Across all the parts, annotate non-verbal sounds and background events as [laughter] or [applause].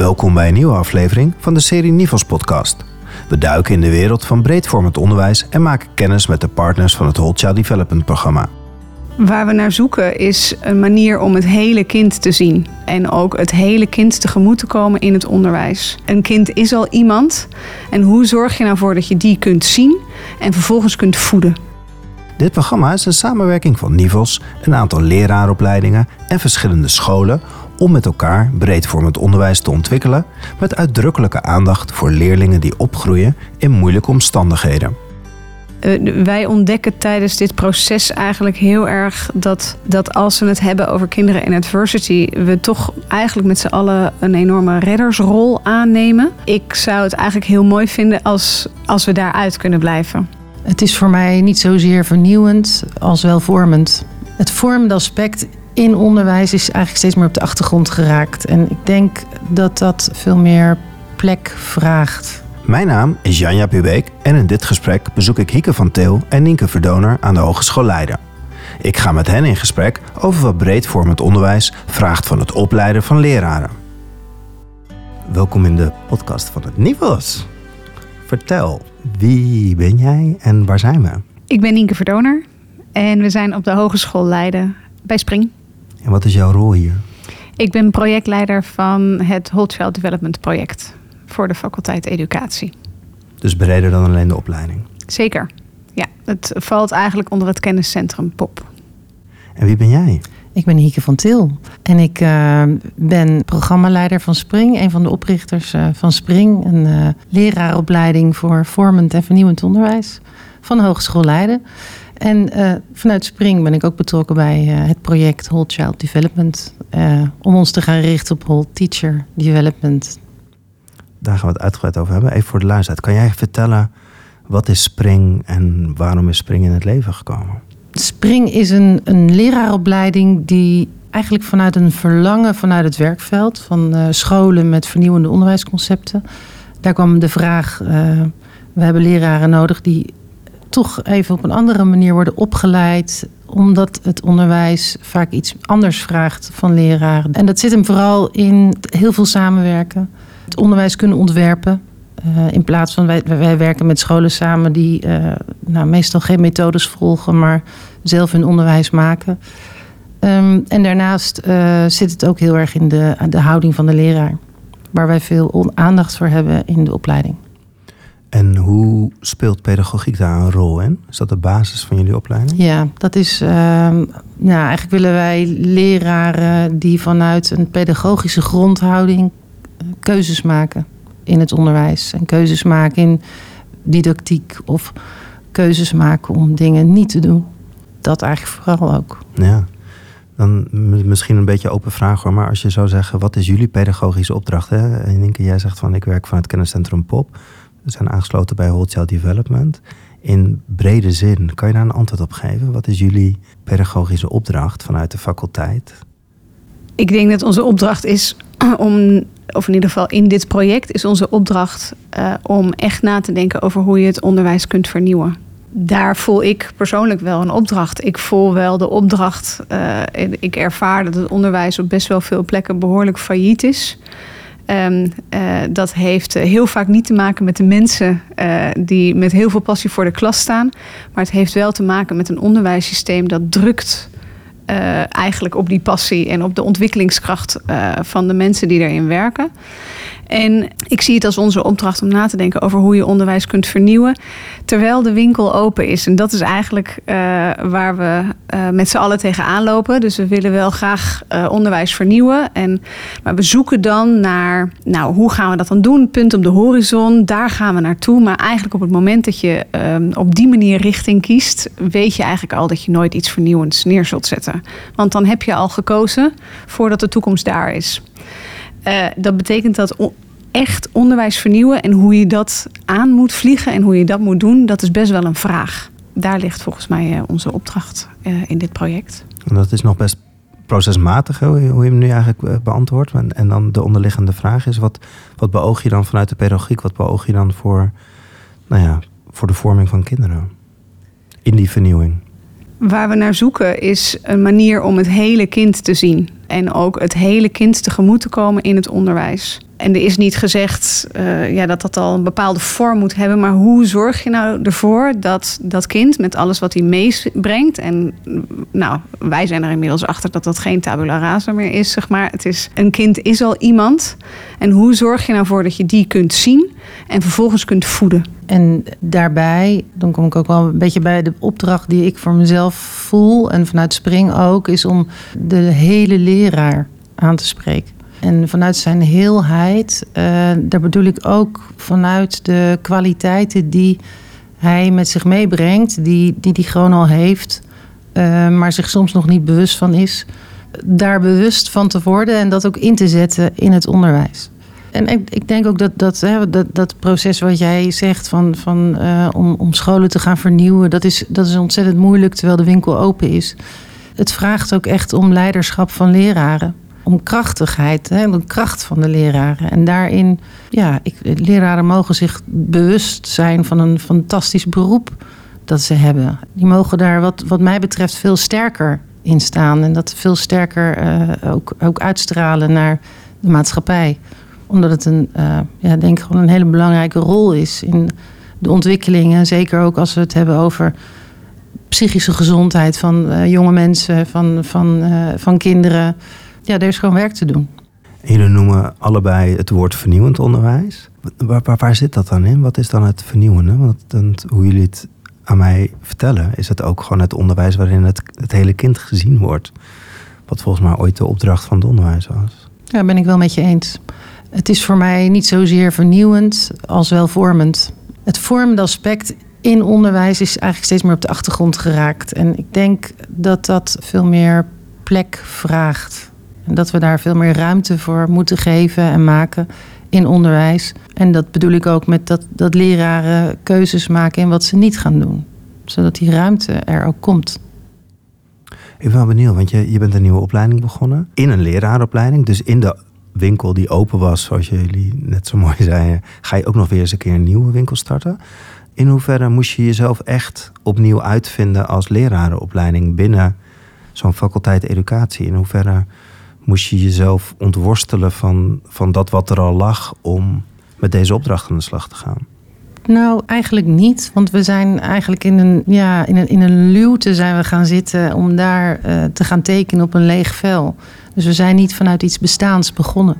Welkom bij een nieuwe aflevering van de serie Nivels podcast. We duiken in de wereld van breedvormend onderwijs en maken kennis met de partners van het Whole Child Development programma. Waar we naar zoeken is een manier om het hele kind te zien. En ook het hele kind tegemoet te komen in het onderwijs. Een kind is al iemand. En hoe zorg je nou voor dat je die kunt zien en vervolgens kunt voeden? Dit programma is een samenwerking van Nivels, een aantal leraaropleidingen en verschillende scholen om met elkaar breedvormend onderwijs te ontwikkelen met uitdrukkelijke aandacht voor leerlingen die opgroeien in moeilijke omstandigheden. Uh, wij ontdekken tijdens dit proces eigenlijk heel erg dat, dat als we het hebben over kinderen in adversity, we toch eigenlijk met z'n allen een enorme reddersrol aannemen. Ik zou het eigenlijk heel mooi vinden als, als we daaruit kunnen blijven. Het is voor mij niet zozeer vernieuwend als wel vormend. Het vormende aspect in onderwijs is eigenlijk steeds meer op de achtergrond geraakt. En ik denk dat dat veel meer plek vraagt. Mijn naam is Janja Pubeek en in dit gesprek bezoek ik Hieke van Til en Nienke Verdoner aan de Hogeschool Leiden. Ik ga met hen in gesprek over wat breedvormend onderwijs vraagt van het opleiden van leraren. Welkom in de podcast van het Nivels. Vertel, wie ben jij en waar zijn we? Ik ben Nienke Verdoner en we zijn op de Hogeschool Leiden bij Spring. En wat is jouw rol hier? Ik ben projectleider van het Whole Child Development project voor de faculteit Educatie. Dus breder dan alleen de opleiding? Zeker. Ja, het valt eigenlijk onder het kenniscentrum POP. En wie ben jij? Ik ben Hieke van Til en ik uh, ben programmaleider van Spring, een van de oprichters uh, van Spring, een uh, leraaropleiding voor vormend en vernieuwend onderwijs van de Hogeschool Leiden. En vanuit Spring ben ik ook betrokken bij het project Whole Child Development, om ons te gaan richten op Whole Teacher Development. Daar gaan we het uitgebreid over hebben. Even voor de luisteraar, kan jij vertellen wat is Spring en waarom is Spring in het leven gekomen? Spring is een, een leraaropleiding die eigenlijk vanuit een verlangen vanuit het werkveld van scholen met vernieuwende onderwijsconcepten. Daar kwam de vraag: we hebben leraren nodig die toch even op een andere manier worden opgeleid, omdat het onderwijs vaak iets anders vraagt van leraren. En dat zit hem vooral in heel veel samenwerken, het onderwijs kunnen ontwerpen. Uh, in plaats van wij, wij werken met scholen samen die uh, nou, meestal geen methodes volgen, maar zelf hun onderwijs maken. Um, en daarnaast uh, zit het ook heel erg in de, de houding van de leraar, waar wij veel aandacht voor hebben in de opleiding. En hoe speelt pedagogiek daar een rol in? Is dat de basis van jullie opleiding? Ja, dat is. Uh, nou, eigenlijk willen wij leraren die vanuit een pedagogische grondhouding keuzes maken in het onderwijs. En keuzes maken in didactiek of keuzes maken om dingen niet te doen. Dat eigenlijk vooral ook. Ja, dan misschien een beetje open vraag hoor. Maar als je zou zeggen, wat is jullie pedagogische opdracht? Hè? En Inke, jij zegt van ik werk van het kenniscentrum POP. Zijn aangesloten bij Wholesale Development. In brede zin, kan je daar een antwoord op geven? Wat is jullie pedagogische opdracht vanuit de faculteit? Ik denk dat onze opdracht is om of in ieder geval in dit project, is onze opdracht uh, om echt na te denken over hoe je het onderwijs kunt vernieuwen. Daar voel ik persoonlijk wel een opdracht. Ik voel wel de opdracht. Uh, ik ervaar dat het onderwijs op best wel veel plekken behoorlijk failliet is. Um, uh, dat heeft heel vaak niet te maken met de mensen die met heel veel passie voor de klas staan. Maar het heeft wel te maken met een onderwijssysteem dat drukt eigenlijk op die passie en op de ontwikkelingskracht van de mensen die erin werken. En ik zie het als onze opdracht om na te denken over hoe je onderwijs kunt vernieuwen. Terwijl de winkel open is. En dat is eigenlijk uh, waar we uh, met z'n allen tegenaan lopen. Dus we willen wel graag uh, onderwijs vernieuwen. En, maar we zoeken dan naar, nou, hoe gaan we dat dan doen? Punt op de horizon, daar gaan we naartoe. Maar eigenlijk op het moment dat je um, op die manier richting kiest, weet je eigenlijk al dat je nooit iets vernieuwends neer zult zetten. Want dan heb je al gekozen voordat de toekomst daar is. Uh, dat betekent dat echt onderwijs vernieuwen en hoe je dat aan moet vliegen en hoe je dat moet doen, dat is best wel een vraag. Daar ligt volgens mij uh, onze opdracht uh, in dit project. En dat is nog best procesmatig, hoe je hem nu eigenlijk beantwoordt. En, en dan de onderliggende vraag is: wat, wat beoog je dan vanuit de pedagogiek? Wat beoog je dan voor, nou ja, voor de vorming van kinderen in die vernieuwing? Waar we naar zoeken is een manier om het hele kind te zien. En ook het hele kind tegemoet te komen in het onderwijs. En er is niet gezegd uh, ja, dat dat al een bepaalde vorm moet hebben. Maar hoe zorg je nou ervoor dat dat kind met alles wat hij meebrengt. En nou, wij zijn er inmiddels achter dat dat geen tabula rasa meer is. Zeg maar. Het is, een kind is al iemand. En hoe zorg je nou voor dat je die kunt zien en vervolgens kunt voeden? En daarbij, dan kom ik ook wel een beetje bij de opdracht die ik voor mezelf voel. En vanuit Spring ook, is om de hele leraar aan te spreken. En vanuit zijn heelheid, uh, daar bedoel ik ook vanuit de kwaliteiten die hij met zich meebrengt, die die, die gewoon al heeft, uh, maar zich soms nog niet bewust van is, daar bewust van te worden en dat ook in te zetten in het onderwijs. En ik, ik denk ook dat dat, hè, dat dat proces wat jij zegt van, van, uh, om, om scholen te gaan vernieuwen, dat is, dat is ontzettend moeilijk terwijl de winkel open is. Het vraagt ook echt om leiderschap van leraren om krachtigheid, hè, de kracht van de leraren. En daarin, ja, ik, leraren mogen zich bewust zijn van een fantastisch beroep dat ze hebben. Die mogen daar, wat, wat mij betreft, veel sterker in staan. En dat veel sterker uh, ook, ook uitstralen naar de maatschappij. Omdat het een, uh, ja, denk gewoon een hele belangrijke rol is in de ontwikkelingen. Zeker ook als we het hebben over psychische gezondheid van uh, jonge mensen, van, van, van kinderen ja, er is gewoon werk te doen. jullie noemen allebei het woord vernieuwend onderwijs. Waar, waar, waar, zit dat dan in? Wat is dan het vernieuwende? Want hoe jullie het aan mij vertellen, is het ook gewoon het onderwijs waarin het, het hele kind gezien wordt. Wat volgens mij ooit de opdracht van het onderwijs was. Ja, ben ik wel met je eens. Het is voor mij niet zozeer vernieuwend als wel vormend. Het vormende aspect in onderwijs is eigenlijk steeds meer op de achtergrond geraakt. En ik denk dat dat veel meer plek vraagt en dat we daar veel meer ruimte voor moeten geven en maken in onderwijs. En dat bedoel ik ook met dat, dat leraren keuzes maken in wat ze niet gaan doen. Zodat die ruimte er ook komt. Ik ben wel benieuwd, want je, je bent een nieuwe opleiding begonnen. In een leraaropleiding, dus in de winkel die open was, zoals jullie net zo mooi [laughs] zeiden, ga je ook nog weer eens een keer een nieuwe winkel starten. In hoeverre moest je jezelf echt opnieuw uitvinden als lerarenopleiding binnen zo'n faculteit educatie? In hoeverre moest je jezelf ontworstelen van, van dat wat er al lag om met deze opdracht aan de slag te gaan? Nou, eigenlijk niet. Want we zijn eigenlijk in een, ja, in een, in een luwte zijn we gaan zitten om daar uh, te gaan tekenen op een leeg vel. Dus we zijn niet vanuit iets bestaans begonnen.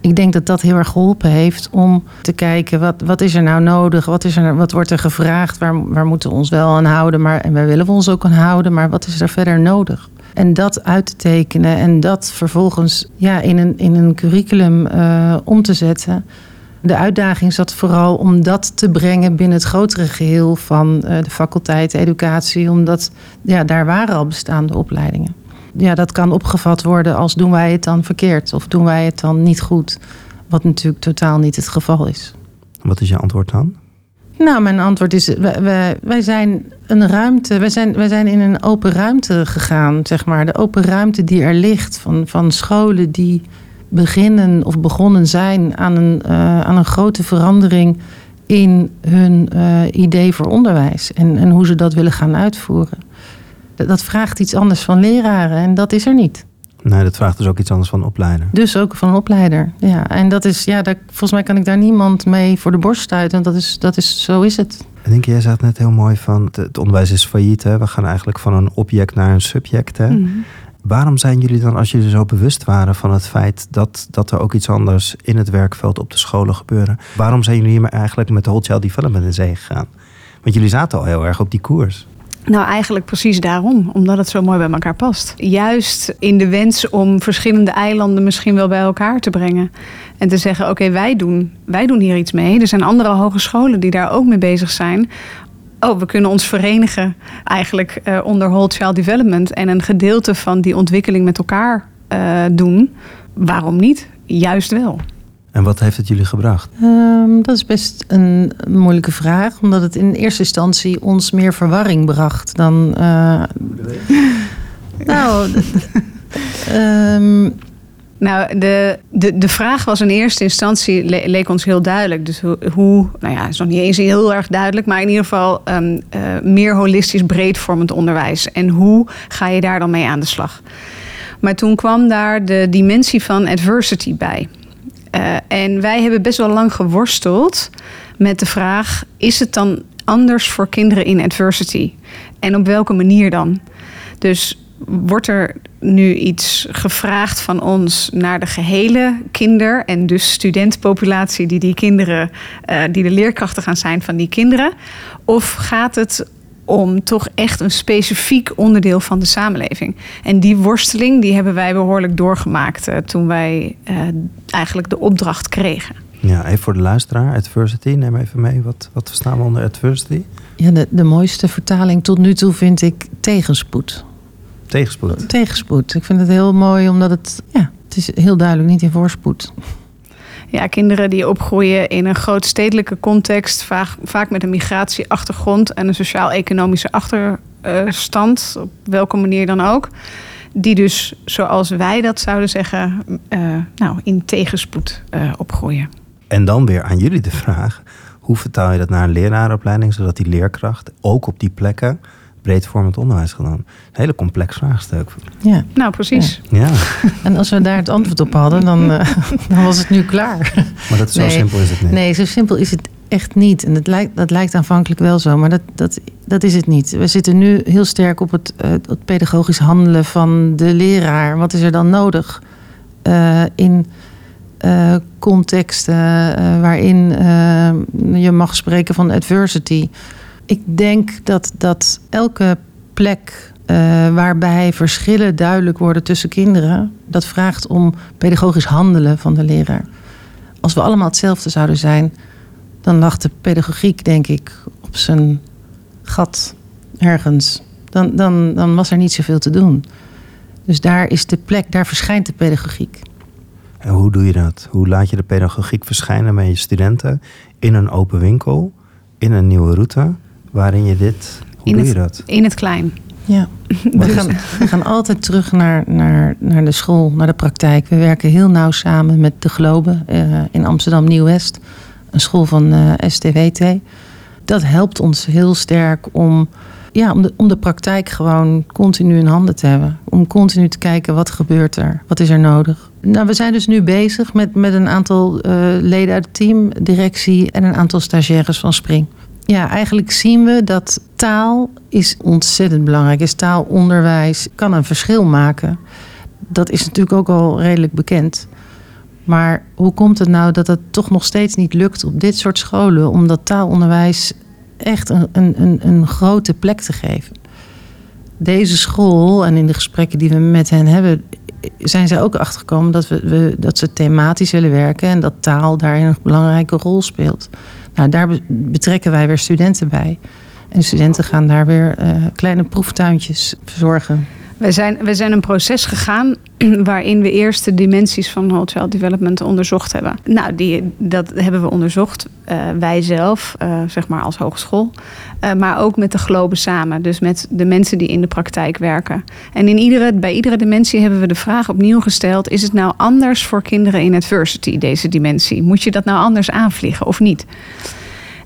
Ik denk dat dat heel erg geholpen heeft om te kijken wat, wat is er nou nodig, wat, is er, wat wordt er gevraagd, waar, waar moeten we ons wel aan houden, maar, en waar willen we ons ook aan houden, maar wat is er verder nodig? En dat uit te tekenen en dat vervolgens ja, in, een, in een curriculum uh, om te zetten. De uitdaging zat vooral om dat te brengen binnen het grotere geheel van uh, de faculteit educatie, omdat ja, daar waren al bestaande opleidingen. Ja, dat kan opgevat worden als doen wij het dan verkeerd of doen wij het dan niet goed, wat natuurlijk totaal niet het geval is. Wat is je antwoord dan? Nou, mijn antwoord is: wij, wij, zijn een ruimte. Wij zijn, wij zijn in een open ruimte gegaan, zeg maar. De open ruimte die er ligt van, van scholen die beginnen of begonnen zijn aan een, uh, aan een grote verandering in hun uh, idee voor onderwijs en, en hoe ze dat willen gaan uitvoeren. Dat vraagt iets anders van leraren en dat is er niet. Nee, dat vraagt dus ook iets anders van een opleider. Dus ook van een opleider, ja. En dat is, ja, daar, volgens mij kan ik daar niemand mee voor de borst stuiten. Dat is, dat is, zo is het. Ik denk, jij zei het net heel mooi van, het, onderwijs is failliet. Hè? We gaan eigenlijk van een object naar een subject. Hè? Mhm. Waarom zijn jullie dan, als jullie zo bewust waren van het feit dat, dat er ook iets anders in het werkveld op de scholen gebeuren, waarom zijn jullie eigenlijk met de Whole Child Development in zee gegaan? Want jullie zaten al heel erg op die koers. Nou, eigenlijk precies daarom, omdat het zo mooi bij elkaar past. Juist in de wens om verschillende eilanden misschien wel bij elkaar te brengen. En te zeggen: oké, wij, doen, wij doen hier iets mee. Er zijn andere hogescholen die daar ook mee bezig zijn. Oh, we kunnen ons verenigen eigenlijk uh, onder Whole Child Development en een gedeelte van die ontwikkeling met elkaar uh, doen. Waarom niet? Juist wel. En wat heeft het jullie gebracht? Um, dat is best een moeilijke vraag, omdat het in eerste instantie ons meer verwarring bracht dan. Uh, nou, um, [laughs] nou de, de, de vraag was in eerste instantie le leek ons heel duidelijk. Dus hoe, hoe, nou ja, is nog niet eens heel erg duidelijk, maar in ieder geval um, uh, meer holistisch breedvormend onderwijs. En hoe ga je daar dan mee aan de slag? Maar toen kwam daar de dimensie van adversity bij. Uh, en wij hebben best wel lang geworsteld met de vraag: is het dan anders voor kinderen in adversity? En op welke manier dan? Dus wordt er nu iets gevraagd van ons naar de gehele kinder- en dus studentpopulatie die die kinderen, uh, die de leerkrachten gaan zijn van die kinderen? Of gaat het om toch echt een specifiek onderdeel van de samenleving? En die worsteling die hebben wij behoorlijk doorgemaakt uh, toen wij uh, eigenlijk de opdracht kregen. Ja, even voor de luisteraar, adversity, neem even mee. Wat, wat verstaan we onder adversity? Ja, de, de mooiste vertaling tot nu toe vind ik tegenspoed. Tegenspoed? Tegenspoed. Ik vind het heel mooi omdat het, ja, het is heel duidelijk niet in voorspoed. Ja, kinderen die opgroeien in een grootstedelijke context, vaak, met een migratieachtergrond en een sociaal-economische achterstand, op welke manier dan ook. Die dus, zoals wij dat zouden zeggen, uh, nou, in tegenspoed uh, opgroeien. En dan weer aan jullie de vraag: hoe vertaal je dat naar een leraaropleiding, zodat die leerkracht ook op die plekken breedvormend onderwijs gedaan. Een hele complex vraagstuk. Ja. Nou, precies. Ja. ja. [laughs] En als we daar het antwoord op hadden, dan, uh, [laughs] dan was het nu klaar. Maar dat, zo nee, simpel is het niet. Nee, zo simpel is het echt niet. En dat lijkt, dat lijkt aanvankelijk wel zo, maar dat, dat, dat is het niet. We zitten nu heel sterk op het, uh, het pedagogisch handelen van de leraar. Wat is er dan nodig uh, in contexten waarin je mag spreken van adversity? Ik denk dat, dat elke plek uh, waarbij verschillen duidelijk worden tussen kinderen, dat vraagt om pedagogisch handelen van de leraar. Als we allemaal hetzelfde zouden zijn, dan lag de pedagogiek, denk ik, op zijn gat ergens. Dan, dan, dan was er niet zoveel te doen. Dus daar is de plek, daar verschijnt de pedagogiek. En hoe doe je dat? Hoe laat je de pedagogiek verschijnen bij je studenten in een open winkel, in een nieuwe route? Waarin je dit. Hoe in doe het, je dat? In het klein. Ja, [laughs] we gaan, we gaan altijd terug naar, naar, naar de school, naar de praktijk. We werken heel nauw samen met de Globe uh, in Amsterdam Nieuw-West, een school van uh, STWT. Dat helpt ons heel sterk om, ja, om, de, om de praktijk gewoon continu in handen te hebben. Om continu te kijken wat gebeurt er, wat is er nodig. Nou, we zijn dus nu bezig met, met een aantal uh, leden uit het team, directie en een aantal stagiaires van Spring. Ja, eigenlijk zien we dat taal is ontzettend belangrijk is. Taalonderwijs kan een verschil maken. Dat is natuurlijk ook al redelijk bekend. Maar hoe komt het nou dat het toch nog steeds niet lukt op dit soort scholen om dat taalonderwijs echt een, een, een grote plek te geven? Deze school en in de gesprekken die we met hen hebben, zijn zij ook achtergekomen dat, we, we, dat ze thematisch willen werken en dat taal daarin een belangrijke rol speelt. Nou, daar betrekken wij weer studenten bij. En de studenten gaan daar weer uh, kleine proeftuintjes verzorgen. We zijn, we zijn een proces gegaan [clears throat] waarin we eerst de dimensies van child development onderzocht hebben. Nou, die, dat hebben we onderzocht, uh, wij zelf, uh, zeg maar als hogeschool. Uh, maar ook met de globen samen, dus met de mensen die in de praktijk werken. En in iedere, bij iedere dimensie hebben we de vraag opnieuw gesteld: is het nou anders voor kinderen in adversity, deze dimensie? Moet je dat nou anders aanvliegen of niet?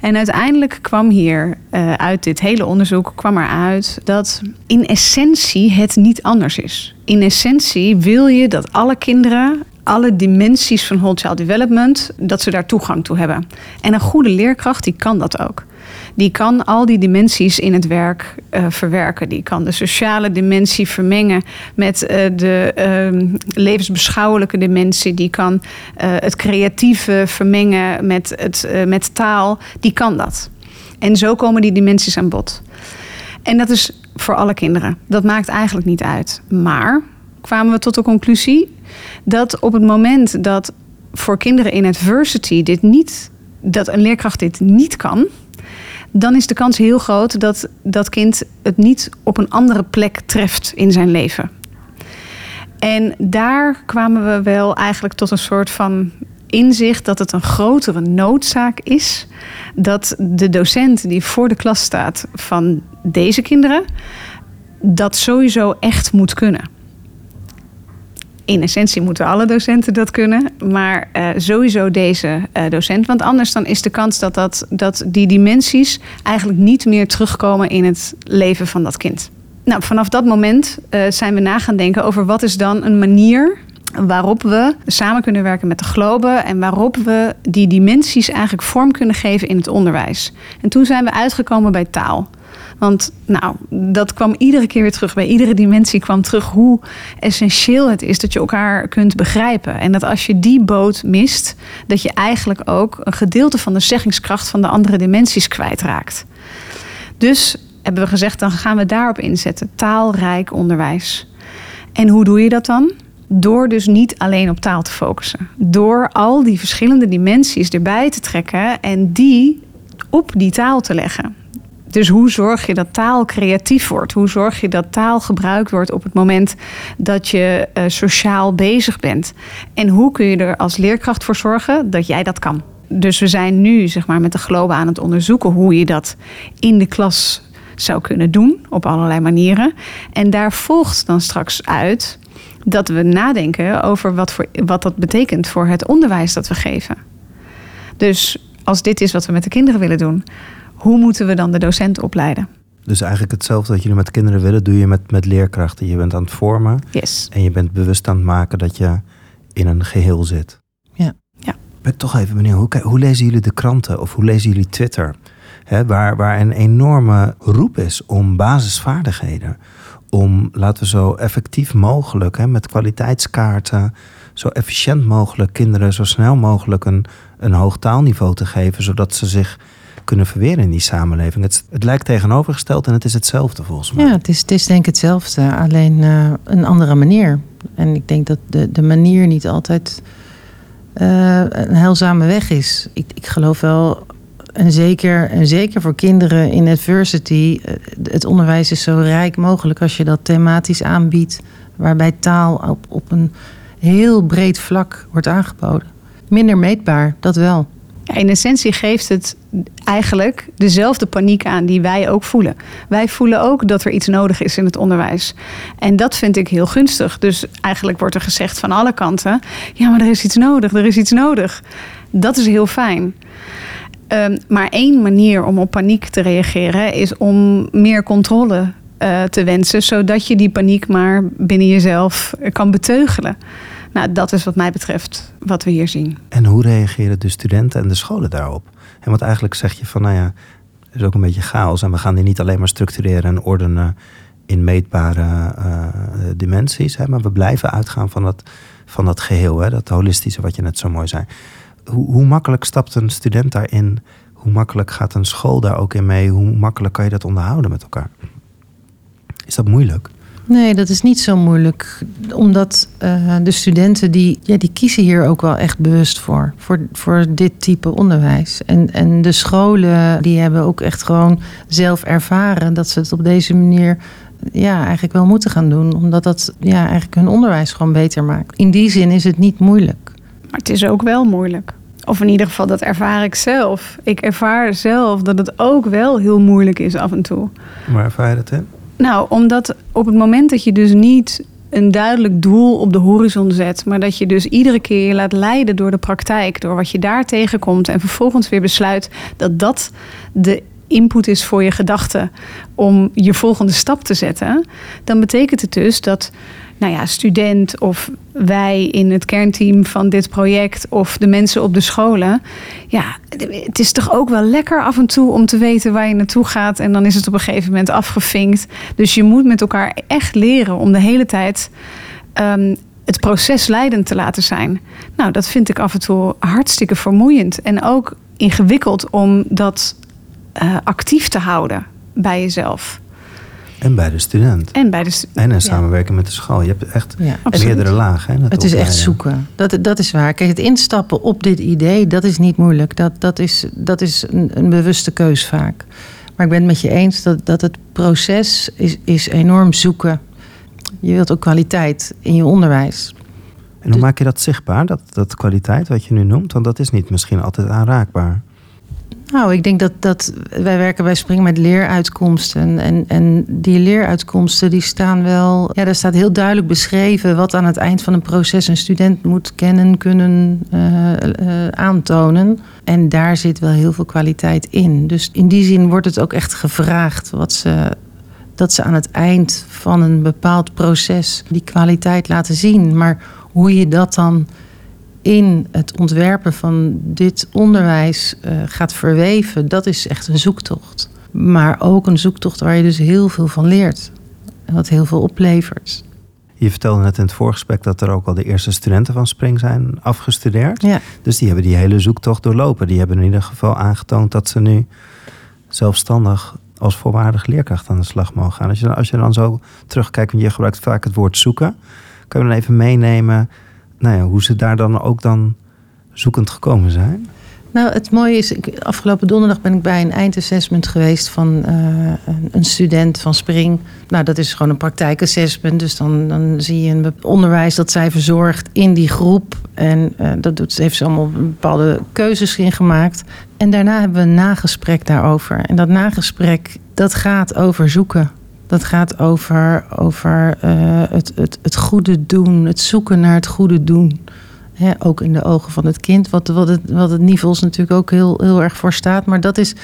En uiteindelijk kwam hier uh, uit dit hele onderzoek kwam eruit dat in essentie het niet anders is. In essentie wil je dat alle kinderen alle dimensies van whole child development, dat ze daar toegang toe hebben. En een goede leerkracht die kan dat ook die kan al die dimensies in het werk uh, verwerken. Die kan de sociale dimensie vermengen met uh, de uh, levensbeschouwelijke dimensie. Die kan uh, het creatieve vermengen met, het, met taal. Die kan dat. En zo komen die dimensies aan bod. En dat is voor alle kinderen. Dat maakt eigenlijk niet uit. Maar kwamen we tot de conclusie dat op het moment dat voor kinderen in adversity dit niet, dat een leerkracht dit niet kan, dan is de kans heel groot dat dat kind het niet op een andere plek treft in zijn leven. En daar kwamen we wel eigenlijk tot een soort van inzicht dat het een grotere noodzaak is dat de docent die voor de klas staat van deze kinderen dat sowieso echt moet kunnen in essentie moeten alle docenten dat kunnen. Maar uh, sowieso deze uh, docent. Want anders dan is de kans dat, dat, dat die dimensies eigenlijk niet meer terugkomen in het leven van dat kind. Nou, vanaf dat moment uh, zijn we na gaan denken over wat is dan een manier waarop we samen kunnen werken met de globen en waarop we die dimensies eigenlijk vorm kunnen geven in het onderwijs. En toen zijn we uitgekomen bij taal. Want nou, dat kwam iedere keer weer terug. Bij iedere dimensie kwam terug hoe essentieel het is dat je elkaar kunt begrijpen. En dat als je die boot mist, dat je eigenlijk ook een gedeelte van de zeggingskracht van de andere dimensies kwijtraakt. Dus hebben we gezegd, dan gaan we daarop inzetten. Taalrijk onderwijs. En hoe doe je dat dan? Door dus niet alleen op taal te focussen. Door al die verschillende dimensies erbij te trekken en die op die taal te leggen. Dus hoe zorg je dat taal creatief wordt? Hoe zorg je dat taal gebruikt wordt op het moment dat je uh, sociaal bezig bent? En hoe kun je er als leerkracht voor zorgen dat jij dat kan? Dus we zijn nu zeg maar, met de Globe aan het onderzoeken hoe je dat in de klas zou kunnen doen op allerlei manieren. En daar volgt dan straks uit dat we nadenken over wat, voor, wat dat betekent voor het onderwijs dat we geven. Dus als dit is wat we met de kinderen willen doen, hoe moeten we dan de docent opleiden? Dus eigenlijk hetzelfde wat jullie met kinderen willen, doe je met, met leerkrachten. Je bent aan het vormen yes. en je bent bewust aan het maken dat je in een geheel zit. Ja. ja. Ben ik toch even benieuwd, hoe, hoe lezen jullie de kranten of hoe lezen jullie Twitter? waar, waar een enorme roep is om basisvaardigheden. Om, laten we zo effectief mogelijk, met kwaliteitskaarten, zo efficiënt mogelijk kinderen zo snel mogelijk een, een hoog taalniveau te geven, zodat ze zich kunnen verweren in die samenleving. Het, het lijkt tegenovergesteld en het is hetzelfde volgens mij. Ja, het is, het is denk ik hetzelfde, alleen uh, een andere manier. En ik denk dat de, de manier niet altijd uh, een heilzame weg is. Ik, ik geloof wel en zeker, en zeker voor kinderen in adversity, eh, het onderwijs is zo rijk mogelijk als je dat thematisch aanbiedt, waarbij taal op, op een heel breed vlak wordt aangeboden. Minder meetbaar, dat wel. In essentie geeft het eigenlijk dezelfde paniek aan die wij ook voelen. Wij voelen ook dat er iets nodig is in het onderwijs. En dat vind ik heel gunstig. Dus eigenlijk wordt er gezegd van alle kanten: ja, maar er is iets nodig, er is iets nodig. Dat is heel fijn. Um, maar één manier om op paniek te reageren is om meer controle uh, te wensen, zodat je die paniek maar binnen jezelf kan beteugelen. Nou, dat is wat mij betreft wat we hier zien. En hoe reageren de studenten en de scholen daarop? En want eigenlijk zeg je van, nou ja, er is ook een beetje chaos en we gaan die niet alleen maar structureren en ordenen in meetbare uh, dimensies, hè, maar we blijven uitgaan van dat, van dat geheel, hè, dat holistische wat je net zo mooi zei hoe, hoe makkelijk stapt een student daarin? Hoe makkelijk gaat een school daar ook in mee? Hoe makkelijk kan je dat onderhouden met elkaar? Is dat moeilijk? Nee, dat is niet zo moeilijk. Omdat uh, de studenten die, ja, die kiezen hier ook wel echt bewust voor. Voor, voor dit type onderwijs. En, en de scholen die hebben ook echt gewoon zelf ervaren dat ze het op deze manier ja, eigenlijk wel moeten gaan doen. Omdat dat ja, eigenlijk hun onderwijs gewoon beter maakt. In die zin is het niet moeilijk. Maar het is ook wel moeilijk. Of in ieder geval, dat ervaar ik zelf. Ik ervaar zelf dat het ook wel heel moeilijk is af en toe. Waar ervaar je dat in? Nou, omdat op het moment dat je dus niet een duidelijk doel op de horizon zet, maar dat je dus iedere keer je laat leiden door de praktijk, door wat je daar tegenkomt en vervolgens weer besluit dat dat de input is voor je gedachten om je volgende stap te zetten, dan betekent het dus dat nou ja, student of wij in het kernteam van dit project of de mensen op de scholen. Ja, het is toch ook wel lekker af en toe om te weten waar je naartoe gaat. En dan is het op een gegeven moment afgevinkt. Dus je moet met elkaar echt leren om de hele tijd um, het proces leidend te laten zijn. Nou, dat vind ik af en toe hartstikke vermoeiend. En ook ingewikkeld om dat uh, actief te houden bij jezelf. En bij de student. En bij de En in samenwerking met de school. Je hebt echt ja, meerdere lagen. Hè, het is echt zoeken. Dat, dat is waar. Kijk, het instappen op dit idee, dat is niet moeilijk. Dat, dat is, dat is een, een bewuste keus vaak. Maar ik ben het met je eens dat, dat het proces is, is enorm zoeken. Je wilt ook kwaliteit in je onderwijs. En hoe maak je dat zichtbaar, dat, dat kwaliteit wat je nu noemt? Want dat is niet misschien altijd aanraakbaar. Nou, ik denk dat, dat wij werken bij Spring met leeruitkomsten. En, en die leeruitkomsten die staan wel. Ja, daar staat heel duidelijk beschreven wat aan het eind van een proces een student moet kennen, kunnen uh, uh, aantonen. En daar zit wel heel veel kwaliteit in. Dus in die zin wordt het ook echt gevraagd wat ze. Dat ze aan het eind van een bepaald proces die kwaliteit laten zien. Maar hoe je dat dan in het ontwerpen van dit onderwijs uh, gaat verweven, dat is echt een zoektocht. Maar ook een zoektocht waar je dus heel veel van leert. En wat heel veel oplevert. Je vertelde net in het voorgesprek dat er ook al de eerste studenten van Spring zijn afgestudeerd. Ja. Dus die hebben die hele zoektocht doorlopen. Die hebben in ieder geval aangetoond dat ze nu zelfstandig als volwaardig leerkracht aan de slag mogen gaan. Als je, als je dan zo terugkijkt, want je gebruikt vaak het woord zoeken. Kun je dan even meenemen nou ja, hoe ze daar dan ook dan zoekend gekomen zijn? Nou, het mooie is, ik, afgelopen donderdag ben ik bij een eindassessment geweest van uh, een, student van Spring. Nou, dat is gewoon een praktijkassessment. Dus dan, dan zie je een onderwijs dat zij verzorgt in die groep. En uh, dat doet, heeft ze allemaal bepaalde keuzes in gemaakt. En daarna hebben we een nagesprek daarover. En dat nagesprek, dat gaat over zoeken. Dat gaat over, over uh, het, het, het goede doen, het zoeken naar het goede doen ook in de ogen van het kind, wat, wat, het, wat het Nivels natuurlijk ook heel, heel erg voor staat. Maar dat is,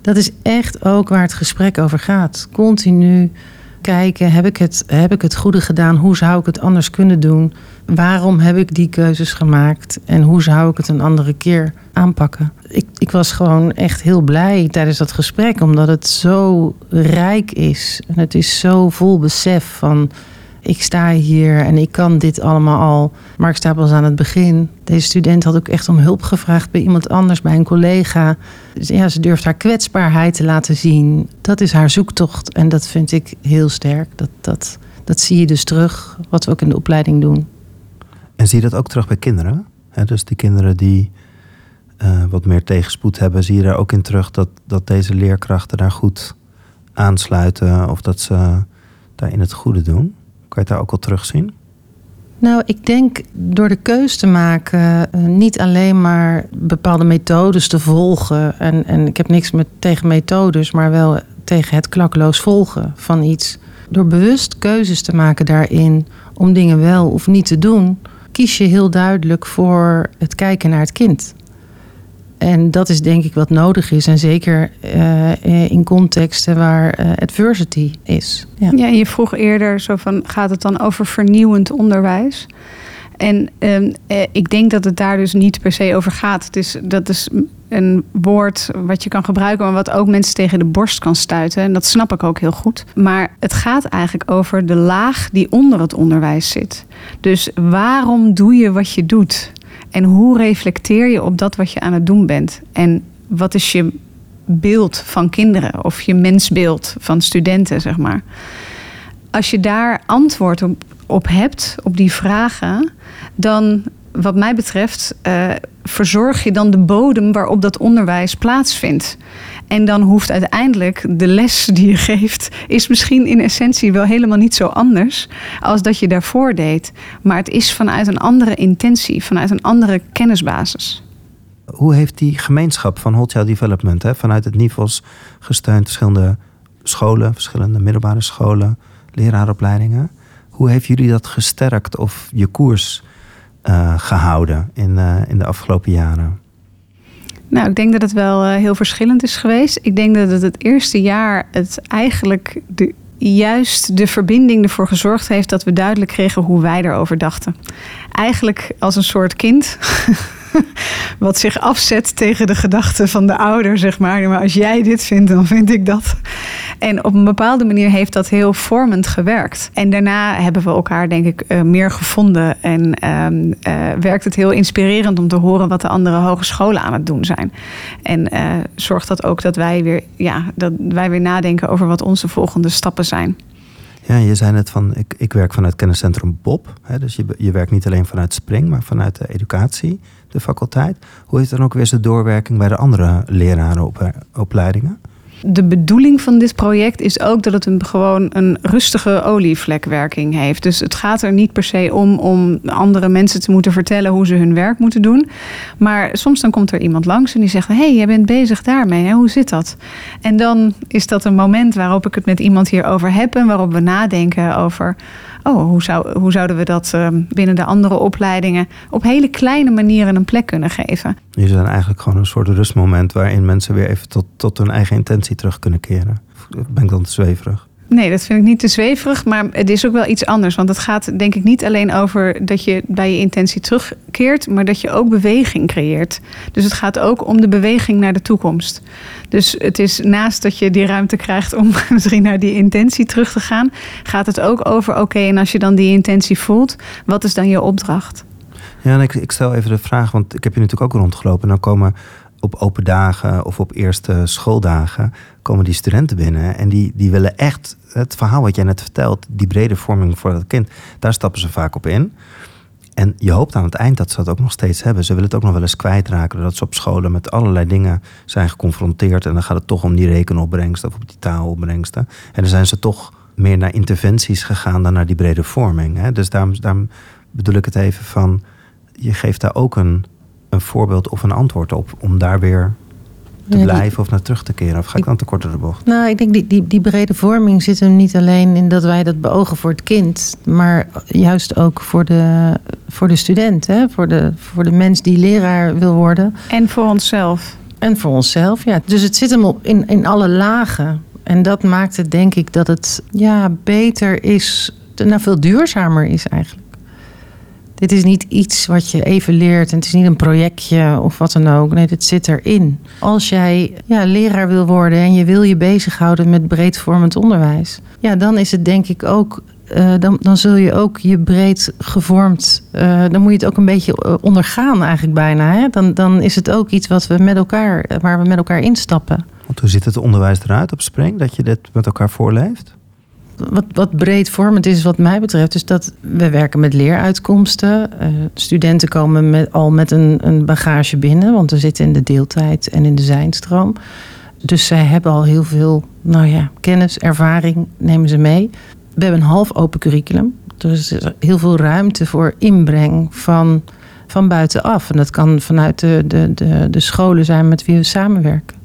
dat is echt ook waar het gesprek over gaat. Continu kijken, heb ik, het, heb ik het goede gedaan? Hoe zou ik het anders kunnen doen? Waarom heb ik die keuzes gemaakt? En hoe zou ik het een andere keer aanpakken? Ik, ik was gewoon echt heel blij tijdens dat gesprek, omdat het zo rijk is. En het is zo vol besef van ik sta hier en ik kan dit allemaal al. Maar ik sta pas aan het begin. Deze student had ook echt om hulp gevraagd bij iemand anders, bij een collega. Dus ja, ze durft haar kwetsbaarheid te laten zien. Dat is haar zoektocht en dat vind ik heel sterk. Dat, dat, dat zie je dus terug, wat we ook in de opleiding doen. En zie je dat ook terug bij kinderen? dus die kinderen die uh, wat meer tegenspoed hebben, zie je daar ook in terug dat, dat deze leerkrachten daar goed aansluiten of dat ze daar in het goede doen? Je het daar ook al terugzien? Nou, ik denk door de keus te maken, uh, niet alleen maar bepaalde methodes te volgen. En, en ik heb niks met, tegen methodes, maar wel tegen het klakloos volgen van iets. Door bewust keuzes te maken daarin om dingen wel of niet te doen, kies je heel duidelijk voor het kijken naar het kind. En dat is denk ik wat nodig is. En zeker uh, in contexten waar uh, adversity is. Ja. ja, je vroeg eerder zo van, gaat het dan over vernieuwend onderwijs? En uh, ik denk dat het daar dus niet per se over gaat. Het is, dat is een woord wat je kan gebruiken, maar wat ook mensen tegen de borst kan stuiten. En dat snap ik ook heel goed. Maar het gaat eigenlijk over de laag die onder het onderwijs zit. Dus waarom doe je wat je doet? En hoe reflecteer je op dat wat je aan het doen bent? En wat is je beeld van kinderen of je mensbeeld van studenten, zeg maar? Als je daar antwoord op, hebt, op die vragen, dan, wat mij betreft, uh, verzorg je dan de bodem waarop dat onderwijs plaatsvindt. En dan hoeft uiteindelijk de les die je geeft, is misschien in essentie wel helemaal niet zo anders als dat je daarvoor deed. Maar het is vanuit een andere intentie, vanuit een andere kennisbasis. Hoe heeft die gemeenschap van Hot Development, hè, vanuit het NIVOS gesteund, verschillende scholen, verschillende middelbare scholen, leraaropleidingen, hoe heeft jullie dat gesterkt of je koers uh, gehouden in, uh, in de afgelopen jaren? Nou, ik denk dat het wel uh, heel verschillend is geweest. Ik denk dat het het eerste jaar het eigenlijk de, juist de verbinding ervoor gezorgd heeft dat we duidelijk kregen hoe wij erover dachten. Eigenlijk als een soort kind [laughs] wat zich afzet tegen de gedachten van de ouder, zeg maar. Maar als jij dit vindt, dan vind ik dat. En op een bepaalde manier heeft dat heel vormend gewerkt. En daarna hebben we elkaar, denk ik, uh, meer gevonden. En uh, uh, werkt het heel inspirerend om te horen wat de andere hogescholen aan het doen zijn. En eh, zorgt dat ook dat wij weer, ja, dat wij weer nadenken over wat onze volgende stappen zijn. Ja, je zei net van, ik, ik werk vanuit kenniscentrum Bob. Hè, dus je, je werkt niet alleen vanuit Spring, maar vanuit de educatie, de faculteit. Hoe is dan ook weer de doorwerking bij de andere lerarenopleidingen? De bedoeling van dit project is ook dat het een, gewoon een rustige olievlekwerking heeft. Dus het gaat er niet per se om om andere mensen te moeten vertellen hoe ze hun werk moeten doen. Maar soms dan komt er iemand langs en die zegt: Hé, hey, jij bent bezig daarmee, hè? hoe zit dat? En dan is dat een moment waarop ik het met iemand hierover heb en waarop we nadenken over oh, hoe, zou, hoe zouden we dat ehm, binnen de andere opleidingen op hele kleine manieren een plek kunnen geven? Je zijn eigenlijk gewoon een soort rustmoment waarin mensen weer even tot, tot hun eigen intentie terug kunnen keren. Ben ik dan te zweverig? Nee, dat vind ik niet te zweverig, maar het is ook wel iets anders. Want het gaat denk ik niet alleen over dat je bij je intentie terugkeert, maar dat je ook beweging creëert. Dus het gaat ook om de beweging naar de toekomst. Dus het is naast dat je die ruimte krijgt om [laughs] misschien naar die intentie terug te gaan, gaat het ook over: oké, en als je dan die intentie voelt, wat is dan je opdracht? Ja, en ik, ik stel even de vraag, want ik heb je natuurlijk ook rondgelopen. En dan komen op open dagen of op eerste schooldagen komen die studenten binnen. En die, die willen echt het verhaal wat jij net vertelt, die brede vorming voor dat kind, daar stappen ze vaak op in. En je hoopt aan het eind dat ze dat ook nog steeds hebben. Ze willen het ook nog wel eens kwijtraken. Doordat ze op scholen met allerlei dingen zijn geconfronteerd. En dan gaat het toch om die rekenopbrengsten of op die taalopbrengsten. En dan zijn ze toch meer naar interventies gegaan dan naar die brede vorming. Dus daarom, daarom bedoel ik het even van. Je geeft daar ook een, een voorbeeld of een antwoord op. Om daar weer te blijven of naar terug te keren? Of ga ik dan te kort door de bocht? Nou, ik denk die, die, die brede vorming zit hem niet alleen in dat wij dat beogen voor het kind, maar juist ook voor de, voor de student, hè? Voor, de, voor de mens die leraar wil worden. En voor onszelf. En voor onszelf, ja. Dus het zit hem op in, in alle lagen. En dat maakt het, denk ik, dat het ja, beter is, nou veel duurzamer is eigenlijk. Dit is niet iets wat je even leert en het is niet een projectje of wat dan ook. Nee, dit zit erin. Als jij ja, leraar wil worden en je wil je bezighouden met breedvormend onderwijs, ja, dan is het denk ik ook uh, dan, dan zul je ook je breed gevormd. Uh, dan moet je het ook een beetje eh, ondergaan, eigenlijk bijna. Hè? Dan, dan is het ook iets wat we met elkaar, waar we met elkaar instappen. Want hoe ziet het onderwijs eruit op Spring? Dat je dit met elkaar voorleeft? Wat, wat breedvormend is wat mij betreft, is dat we werken met leeruitkomsten. Uh, studenten komen met, al met een, een bagage binnen, want we zitten in de deeltijd en in de zijnstroom. Dus zij hebben al heel veel nou ja, kennis, ervaring, nemen ze mee. We hebben een half open curriculum. Dus er is heel veel ruimte voor inbreng van, van buitenaf. En dat kan vanuit de, de, de, de scholen zijn met wie we samenwerken.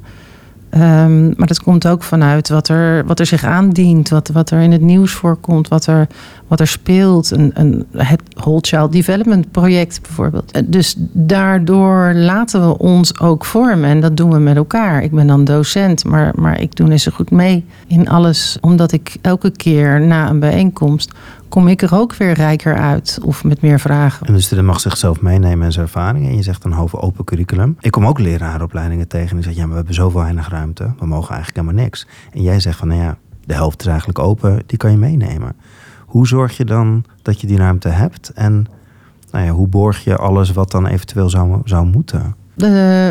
Um, maar dat komt ook vanuit wat er, wat er zich aandient, wat, wat er in het nieuws voorkomt, wat er, wat er speelt. Een, een, het Whole Child Development project bijvoorbeeld. Eh, dus daardoor laten we ons ook vormen en dat doen we met elkaar. Ik ben dan docent, maar, maar ik doe net zo goed mee in alles, omdat ik elke keer na een bijeenkomst kom ik er ook weer rijker uit of met meer vragen. En de student mag zichzelf meenemen en zijn ervaringen. En je zegt een hoofd open curriculum. Ik kom ook lerarenopleidingen tegen en die zeggen, ja, maar we hebben zoveel weinig ruimte. We mogen eigenlijk helemaal niks. En jij zegt van, nou ja, de helft is eigenlijk open, die kan je meenemen. Hoe zorg je dan dat je die ruimte hebt? En nou ja, hoe borg je alles wat dan eventueel zou, zou moeten?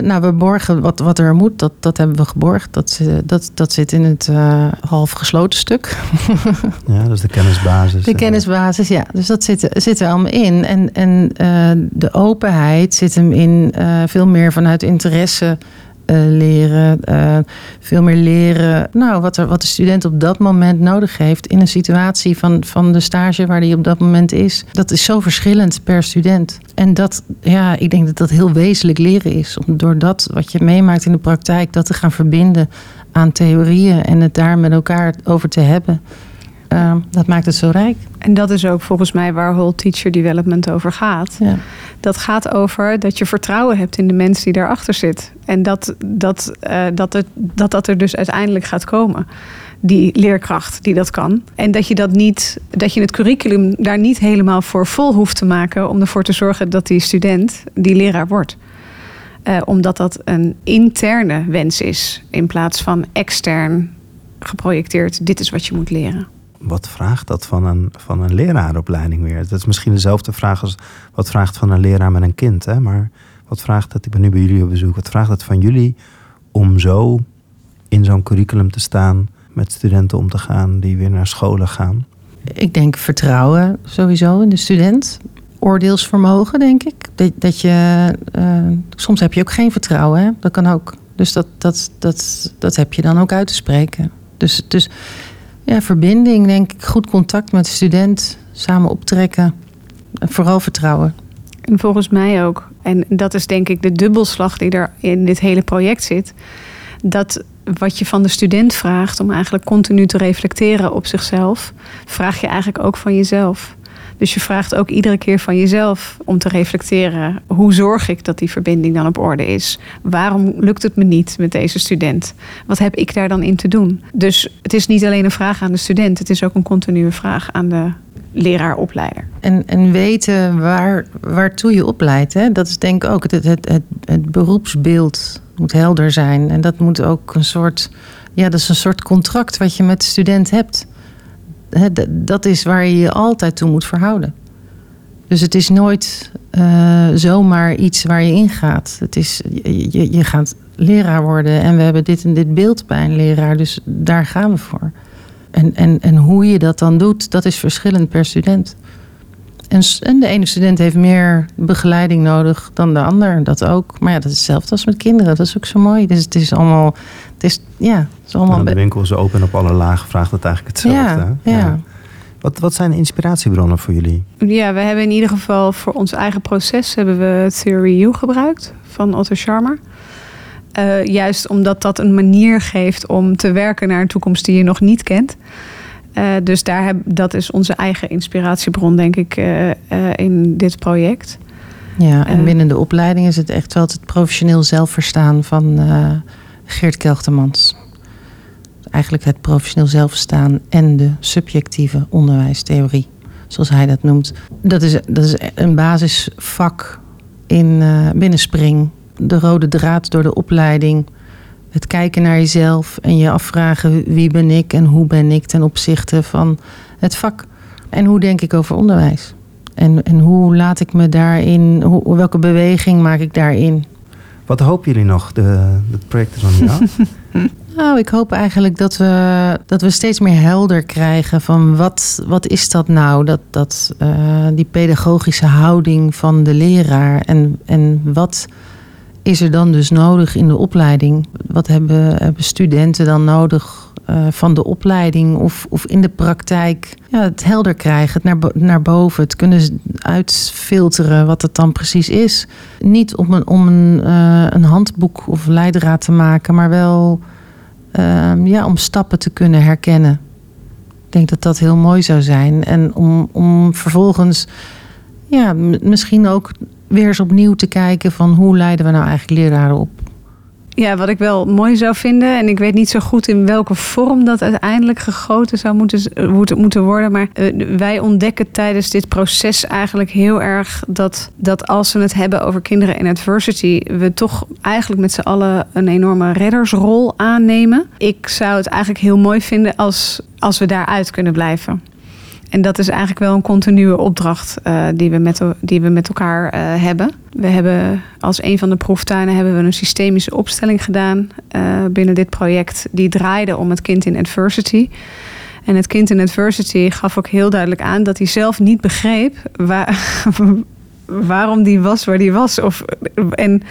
nou, we borgen wat, wat er moet, dat, dat hebben we geborgd. Dat, dat, dat zit in het uh, half gesloten stuk. [laughs] ja, dat is de kennisbasis. De eh. kennisbasis, ja. Dus dat zit, zit er allemaal in. En, en uh, de openheid zit hem in veel meer vanuit interesse uh, leren, uh, veel meer leren. Nou, wat, er, wat de student op dat moment nodig heeft in een situatie van, van de stage waar hij op dat moment is. Dat is zo verschillend per student. En dat, ja, ik denk dat dat heel wezenlijk leren is. Om door dat wat je meemaakt in de praktijk, dat te gaan verbinden aan theorieën en het daar met elkaar over te hebben. Uh, dat maakt het zo rijk. En dat is ook volgens mij waar whole teacher development over gaat. Ja. Dat gaat over dat je vertrouwen hebt in de mens die daarachter zit. En dat dat, uh, dat, het, dat dat er dus uiteindelijk gaat komen. Die leerkracht die dat kan. En dat je dat niet, dat je het curriculum daar niet helemaal voor vol hoeft te maken om ervoor te zorgen dat die student die leraar wordt. Uh, omdat dat een interne wens is in plaats van extern geprojecteerd. Dit is wat je moet leren wat vraagt dat van een, van een leraaropleiding weer? Dat is misschien dezelfde vraag als wat vraagt van een leraar met een kind. Hè? Maar wat vraagt dat, ik ben nu bij jullie op bezoek, wat vraagt het van jullie om zo in zo'n curriculum te staan, met studenten om te gaan die weer naar scholen gaan? Ik denk vertrouwen sowieso in de student. Oordeelsvermogen, denk ik. Dat, dat je, uh, soms heb je ook geen vertrouwen, hè? dat kan ook. Dus dat, dat, dat, dat heb je dan ook uit te spreken. Dus, dus ja, verbinding, denk ik. Goed contact met de student. Samen optrekken. En vooral vertrouwen. En volgens mij ook. En dat is denk ik de dubbelslag die er in dit hele project zit. Dat wat je van de student vraagt om eigenlijk continu te reflecteren op zichzelf, vraag je eigenlijk ook van jezelf. Dus je vraagt ook iedere keer van jezelf om te reflecteren: hoe zorg ik dat die verbinding dan op orde is? Waarom lukt het me niet met deze student? Wat heb ik daar dan in te doen? Dus het is niet alleen een vraag aan de student, het is ook een continue vraag aan de leraaropleider. En, en weten waar, waartoe je opleidt, hè? dat is denk ik ook. Het, het, het, het beroepsbeeld moet helder zijn. En dat moet ook een soort, ja, dat is een soort contract wat je met de student hebt. Dat is waar je je altijd toe moet verhouden. Dus het is nooit uh, zomaar iets waar je ingaat. Het is, je, je gaat leraar worden en we hebben dit en dit beeld bij een leraar, dus daar gaan we voor. En, en, en hoe je dat dan doet, dat is verschillend per student. En, en de ene student heeft meer begeleiding nodig dan de ander, dat ook. Maar ja, dat is hetzelfde als met kinderen, dat is ook zo mooi. Dus het is allemaal, het is, ja, het is allemaal... Nou, de winkel is open op alle lagen, vraagt het eigenlijk hetzelfde. Ja, ja. Wat, wat zijn de inspiratiebronnen voor jullie? Ja, we hebben in ieder geval voor ons eigen proces hebben we Theory U gebruikt van Otto Scharmer. Uh, juist omdat dat een manier geeft om te werken naar een toekomst die je nog niet kent. Uh, dus daar heb, dat is onze eigen inspiratiebron, denk ik, uh, in dit project. Ja, en binnen de opleiding is het echt wel het professioneel zelfverstaan van Geert Kelchtemans. Eigenlijk het professioneel zelfverstaan en de subjectieve onderwijstheorie, zoals hij dat noemt. Dat is, dat is een basisvak in, binnen Spring de rode draad door de opleiding. Het kijken naar jezelf en je afvragen wie ben ik en hoe ben ik ten opzichte van het vak. En hoe denk ik over onderwijs? En, en hoe laat ik me daarin, hoe, welke beweging maak ik daarin? Wat hopen jullie nog? De, het project is nog niet af. [laughs] Nou, ik hoop eigenlijk dat we, dat we steeds meer helder krijgen van wat, wat is dat nou? Dat, dat, uh, die pedagogische houding van de leraar. En, en wat, is er dan dus nodig in de opleiding? Wat hebben, studenten dan nodig uh, van de opleiding of, of in de praktijk? Ja, het helder krijgen, het naar, naar boven, het kunnen uitfilteren wat het dan precies is. Niet om een, om een, uh, een handboek of leidraad te maken, maar wel uh, ja, om stappen te kunnen herkennen. Ik denk dat dat heel mooi zou zijn. En om, om vervolgens ja, misschien ook weer eens opnieuw te kijken van hoe leiden we nou eigenlijk leraren op? Ja, wat ik wel mooi zou vinden, en ik weet niet zo goed in welke vorm dat uiteindelijk gegoten zou moeten, moeten worden, maar uh, wij ontdekken tijdens dit proces eigenlijk heel erg dat, dat als we het hebben over kinderen in adversity, we toch eigenlijk met z'n allen een enorme reddersrol aannemen. Ik zou het eigenlijk heel mooi vinden als, als we daaruit kunnen blijven. En dat is eigenlijk wel een continue opdracht uh, die, we met, die we met elkaar uh, hebben. We hebben als een van de proeftuinen hebben we een systemische opstelling gedaan uh, binnen dit project. Die draaide om het kind in adversity. En het kind in adversity gaf ook heel duidelijk aan dat hij zelf niet begreep waar, [laughs] waarom die was waar die was. Of, en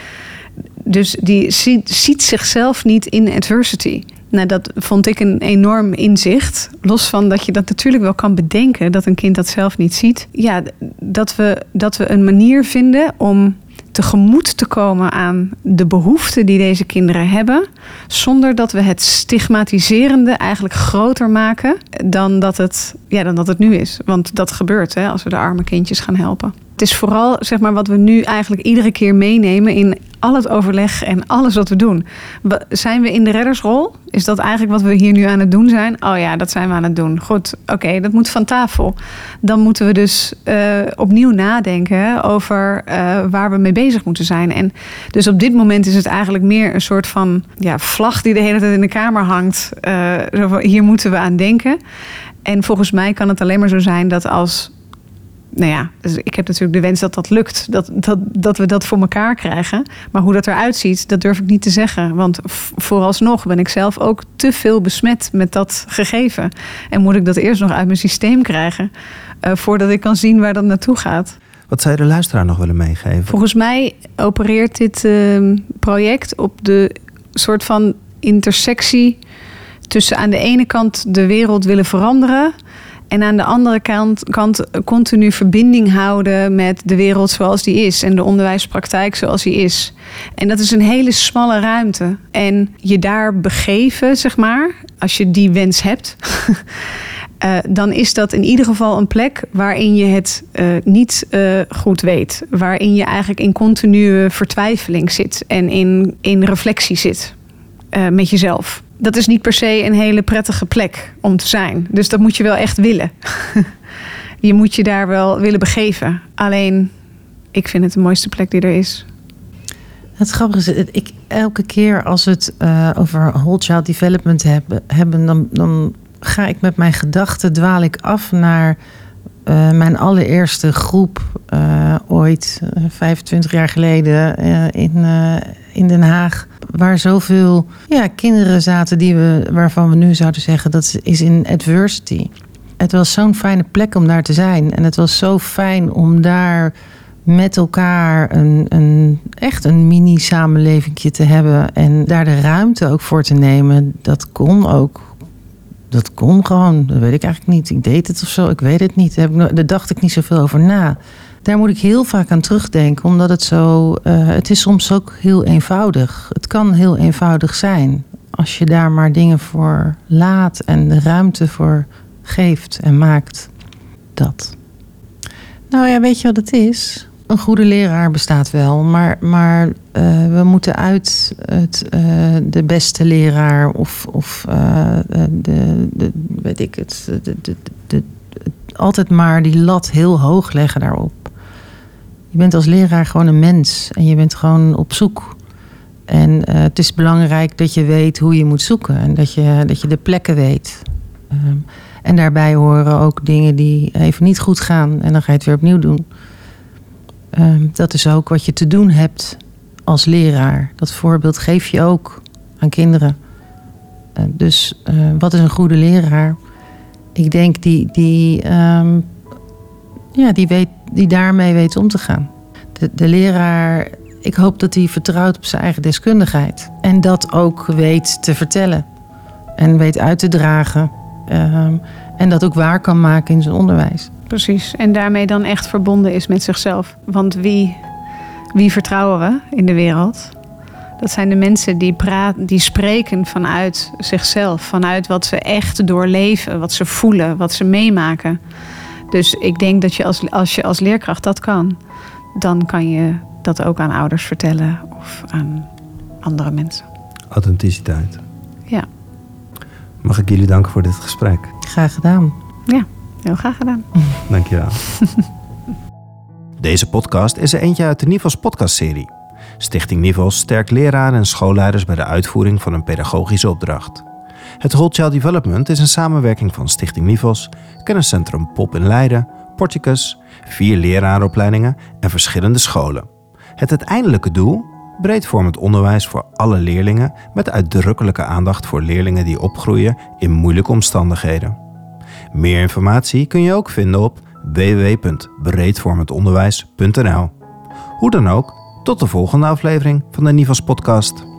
dus die ziet zichzelf niet in adversity. Nou, dat vond ik een enorm inzicht. Los van dat je dat natuurlijk wel kan bedenken, dat een kind dat zelf niet ziet. Ja, dat we, dat we een manier vinden om tegemoet te komen aan de behoeften die deze kinderen hebben, zonder dat we het stigmatiserende eigenlijk groter maken dan dat het, ja, dan dat het nu is. Want dat gebeurt hè, als we de arme kindjes gaan helpen. Het is vooral zeg maar, wat we nu eigenlijk iedere keer meenemen in al het overleg en alles wat we doen. Zijn we in de reddersrol? Is dat eigenlijk wat we hier nu aan het doen zijn? Oh ja, dat zijn we aan het doen. Goed, oké, dat moet van tafel. Dan moeten we dus uh, opnieuw nadenken over uh, waar we mee bezig moeten zijn. En dus op dit moment is het eigenlijk meer een soort van ja, vlag die de hele tijd in de kamer hangt. Uh, hier moeten we aan denken. En volgens mij kan het alleen maar zo zijn dat als nou ja, dus ik heb natuurlijk de wens dat dat lukt. Dat, dat, dat we dat voor elkaar krijgen. Maar hoe dat eruit ziet, dat durf ik niet te zeggen. Want vooralsnog ben ik zelf ook te veel besmet met dat gegeven. En moet ik dat eerst nog uit mijn systeem krijgen. Uh, voordat ik kan zien waar dat naartoe gaat. Wat zou je de luisteraar nog willen meegeven? Volgens mij opereert dit uh, project op de soort van intersectie tussen aan de ene kant de wereld willen veranderen en aan de andere kant, continu verbinding houden met de wereld zoals die is. En de onderwijspraktijk zoals die is. En dat is een hele smalle ruimte. En je daar begeven, zeg maar, als je die wens hebt. [laughs] eh, dan is dat in ieder geval een plek waarin je het eh, niet eh, goed weet. Waarin je eigenlijk in continue vertwijfeling zit en in, in reflectie zit met jezelf. Dat is niet per se een hele prettige plek om te zijn. Dus dat moet je wel echt willen. [laughs] je moet je daar wel willen begeven. Alleen, ik vind het de mooiste plek die er is. Het grappige is, ik, elke keer als we het over whole child development hebben, hebben dan, dan ga ik met mijn gedachten, dwaal ik af naar uh, mijn allereerste groep uh, ooit, uh, 25 jaar geleden, in, in Den Haag. Waar zoveel ja, kinderen zaten die we, waarvan we nu zouden zeggen dat is in adversity. Het was zo'n fijne plek om daar te zijn. En het was zo fijn om daar met elkaar een, een, echt een mini-samenleving te hebben. En daar de ruimte ook voor te nemen. Dat kon ook dat kon gewoon. Dat weet ik eigenlijk niet. Ik deed het of zo. Ik weet het niet. Daar, dacht ik niet zoveel over na. Daar moet ik heel vaak aan terugdenken, omdat het zo. Uh, het is soms ook heel eenvoudig. Het kan heel eenvoudig zijn. Als je daar maar dingen voor laat en de ruimte voor geeft en maakt. Dat. Nou ja, weet je wat het is? Een goede leraar bestaat wel, maar, maar uh, we moeten uit het, uh, de beste leraar of, of de, de, weet ik het, de, de, altijd maar die lat heel hoog leggen daarop. Je bent als leraar gewoon een mens en je bent gewoon op zoek. En het is belangrijk dat je weet hoe je moet zoeken en dat je, dat je de plekken weet. Um, en daarbij horen ook dingen die even niet goed gaan en dan ga je het weer opnieuw doen. Um, dat is ook wat je te doen hebt als leraar. Dat voorbeeld geef je ook aan kinderen. Uh, dus uh, wat is een goede leraar? Ik denk die, die, um, ja, die, weet, die daarmee weet om te gaan. De, de leraar, ik hoop dat hij vertrouwt op zijn eigen deskundigheid. En dat ook weet te vertellen. En weet uit te dragen. Um, en dat ook waar kan maken in zijn onderwijs. Precies. En daarmee dan echt verbonden is met zichzelf. Want wie, wie vertrouwen we in de wereld? Dat zijn de mensen die, praten, die spreken vanuit zichzelf. Vanuit wat ze echt doorleven, wat ze voelen, wat ze meemaken. Dus ik denk dat je als, als je als leerkracht dat kan, dan kan je dat ook aan ouders vertellen of aan andere mensen. Authenticiteit. Ja. Mag ik jullie danken voor dit gesprek? Graag gedaan. Ja. Heel graag gedaan. [laughs] Dankjewel. [laughs] Deze podcast is er eentje uit de Nivels podcastserie. Stichting Nivels sterkt leraren en schoolleiders bij de uitvoering van een pedagogische opdracht. Het Whole Development is een samenwerking van Stichting Nivels, Kenniscentrum Pop in Leiden, Porticus, vier leraaropleidingen en verschillende scholen. Het uiteindelijke doel? Breedvormend onderwijs voor alle leerlingen met uitdrukkelijke aandacht voor leerlingen die opgroeien in moeilijke omstandigheden. Meer informatie kun je ook vinden op www.breedvormendonderwijs.nl. Hoe dan ook, tot de volgende aflevering van de Nivas podcast.